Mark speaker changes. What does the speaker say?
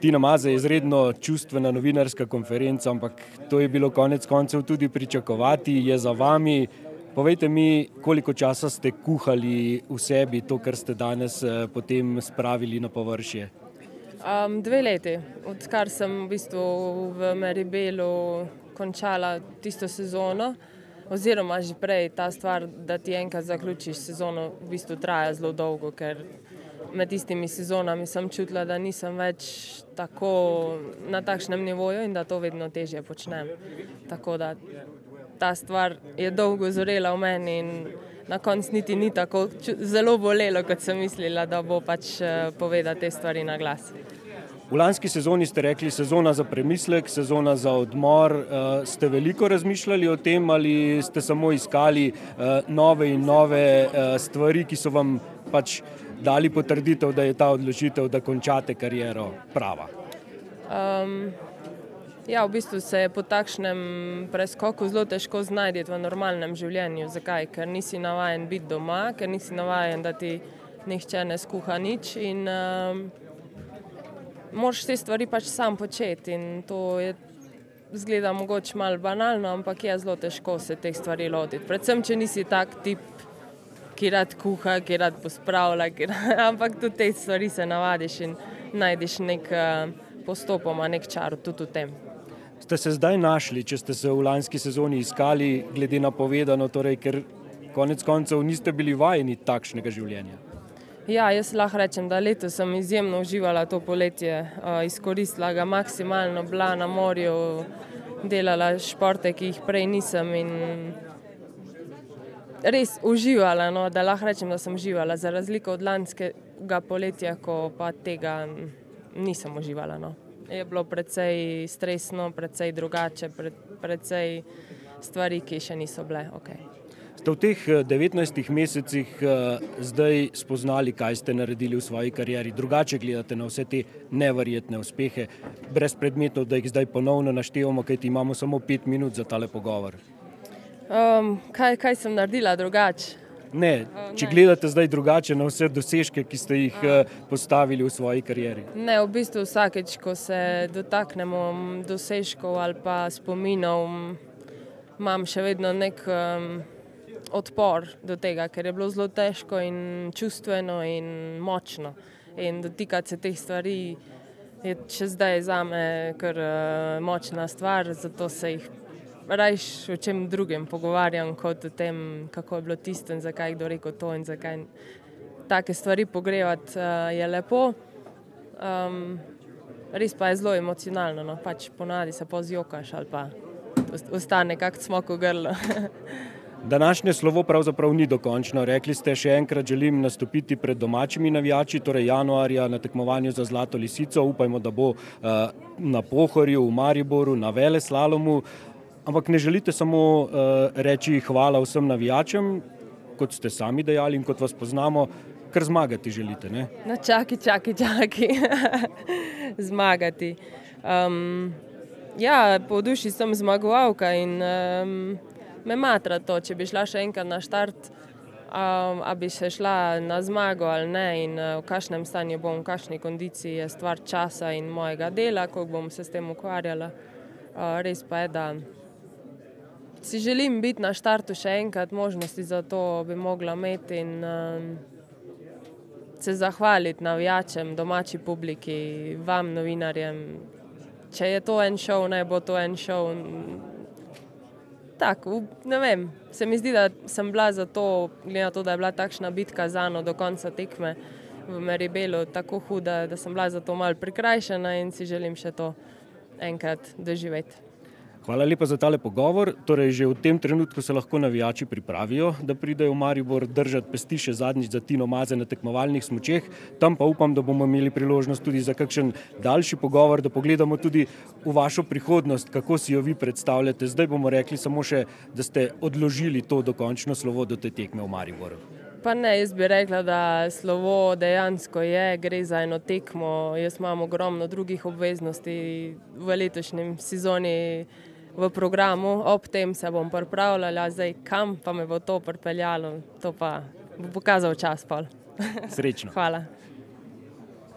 Speaker 1: Tina Maze je izredno čustvena novinarska konferenca, ampak to je bilo konec koncev tudi pričakovati, je za vami. Povejte mi, koliko časa ste kuhali v sebi to, kar ste danes eh, potem spravili na površje?
Speaker 2: Um, dve leti, odkar sem v bistvu v Meribelu končala tisto sezono, oziroma že prej ta stvar, da ti enkrat zaključiš sezono, v bistvu traja zelo dolgo, ker med tistimi sezonami sem čutila, da nisem več tako na takšnem nivoju in da to vedno težje počnem. Tako da ta stvar je dolgo zorela v meni in na koncu niti ni tako zelo bolelo, kot sem mislila, da bo pač eh, povedati te stvari na glas.
Speaker 1: V lanski sezoni ste rekli, sezona za premislek, sezona za odmor. Uh, ste veliko razmišljali o tem ali ste samo iskali uh, nove in nove uh, stvari, ki so vam pač dali potrditev, da je ta odločitev, da končate kariero prava? Um,
Speaker 2: ja, v bistvu se po takšnem preskoku zelo težko znajti v normalnem življenju. Zakaj? Ker nisi navaden biti doma, ker nisi navaden, da ti nihče ne skuha nič. In, um, Moraš te stvari pač sam početi in to je, zgleda mogoče malo banalno, ampak je zelo težko se teh stvari lotiti. Predvsem, če nisi tak tip ki rad kuha, ki rad pospravlja, ampak tudi te stvari se navadiš in najdeš nek uh, postopoma, nek čar tudi v tem.
Speaker 1: Ste se zdaj našli, če ste se v lanski sezoni iskali, glede na povedano, torej, ker konec koncev niste bili vajeni takšnega življenja?
Speaker 2: Ja, jaz lahko rečem, da letos sem izjemno uživala to poletje, uh, izkoristila ga maksimalno, bila na morju, delala športe, ki jih prej nisem in res uživala, no, da lahko rečem, da sem uživala, za razliko od lanskega poletja, ko pa tega nisem uživala. No. Je bilo precej stresno, precej drugače, pre, precej stvari, ki še niso bile. Okay.
Speaker 1: Ste v teh 19 eh, mesecih uh, zdaj spoznali, kaj ste naredili v svoji karieri, drugače gledate na vse te neverjetne uspehe, brez predmetov, da jih zdaj ponovno naštevamo, kajti imamo samo pet minut za tale pogovor.
Speaker 2: Um, kaj, kaj sem naredila drugače?
Speaker 1: Ne, če gledate zdaj drugače na vse dosežke, ki ste jih uh, postavili v svoji karieri.
Speaker 2: Ne, v bistvu vsakeč, ko se dotaknemo dosežkov ali pa spominov, imam še vedno nek um, odpor do tega, ker je bilo zelo težko in čustveno in močno. In dotikati se teh stvari je še zdaj za me kar uh, močna stvar, zato se jih rajš o čem drugem pogovarjam, kot o tem, kako je bilo tisto in zakaj je kdo rekel to in zakaj. Take stvari pogrevati uh, je lepo, um, res pa je zelo emocionalno. No? Pač ponadi se pozjokaš ali pa ostane kak smoko grlo.
Speaker 1: Današnje slovo pravzaprav ni dokončno. Rekli ste, še enkrat želim nastopiti pred domačimi navijači, torej januarja na tekmovanju za Zlato lisico. Upajmo, da bo uh, na Pohorju, v Mariboru, na Vele slalomu. Uh, Ampak ne želite samo uh, reči hvala vsem navijačem, kot ste sami dejali in kot vas poznamo, ker zmagati želite. Ne?
Speaker 2: No, čakaj, čakaj, čakaj. zmagati. Um, ja, po duši sem zmagovalka in um, me matra to, če bi šla še enkrat na štart. Um, a bi se šla na zmago ali ne, in uh, v kakšnem stanju bom, v kakšni kondiciji je stvar časa in mojega dela, kako bom se s tem ukvarjala. Uh, res pa je, da si želim biti na štartu še enkrat, možnosti za to bi mogla imeti in um, se zahvaliti navijačem, domači publiki, vam, novinarjem. Če je to en šov, naj bo to en šov. Tak, ne vem, se mi zdi, da sem bila za to, glede na to, da je bila takšna bitka za eno do konca tekme v Meribelu, tako huda, da sem bila za to mal prikrajšana in si želim še to enkrat doživeti.
Speaker 1: Hvala lepa za tale pogovor. Torej, že v tem trenutku se lahko navijači pripravijo, da pridejo v Maribor držati pesti še zadnjič za Tino Maze na tekmovalnih smočeh. Tam pa upam, da bomo imeli priložnost tudi za kakšen daljši pogovor, da pogledamo tudi v vašo prihodnost, kako si jo vi predstavljate. Zdaj bomo rekli samo še, da ste odložili to dokončno slovo do te tekme v Mariboru.
Speaker 2: Pa ne, jaz bi rekla, da slovo dejansko je, gre za eno tekmo. Jaz imam ogromno drugih obveznosti v letošnjem sezoni v programu, ob tem se bom pripravljala, zdaj kam pa me bo to pripeljalo, to pa bo pokazal čas.
Speaker 1: Srečno.
Speaker 2: Hvala.